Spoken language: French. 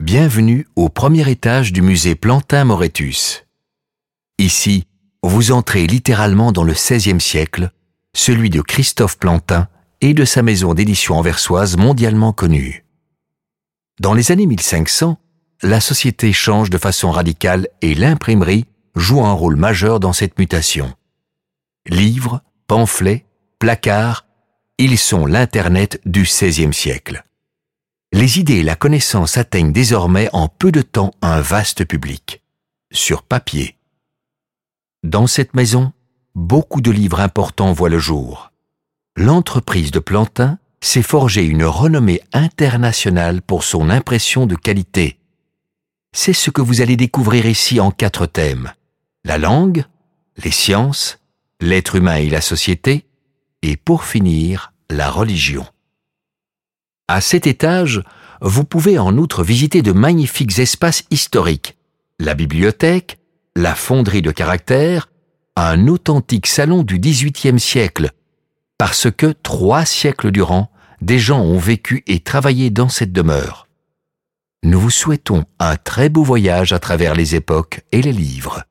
Bienvenue au premier étage du musée Plantin-Moretus. Ici, vous entrez littéralement dans le XVIe siècle, celui de Christophe Plantin et de sa maison d'édition anversoise mondialement connue. Dans les années 1500, la société change de façon radicale et l'imprimerie joue un rôle majeur dans cette mutation. Livres, pamphlets, placards, ils sont l'Internet du XVIe siècle. Les idées et la connaissance atteignent désormais en peu de temps un vaste public. Sur papier. Dans cette maison, beaucoup de livres importants voient le jour. L'entreprise de Plantin s'est forgée une renommée internationale pour son impression de qualité. C'est ce que vous allez découvrir ici en quatre thèmes. La langue, les sciences, l'être humain et la société, et pour finir, la religion. À cet étage, vous pouvez en outre visiter de magnifiques espaces historiques, la bibliothèque, la fonderie de caractères, un authentique salon du XVIIIe siècle, parce que trois siècles durant, des gens ont vécu et travaillé dans cette demeure. Nous vous souhaitons un très beau voyage à travers les époques et les livres.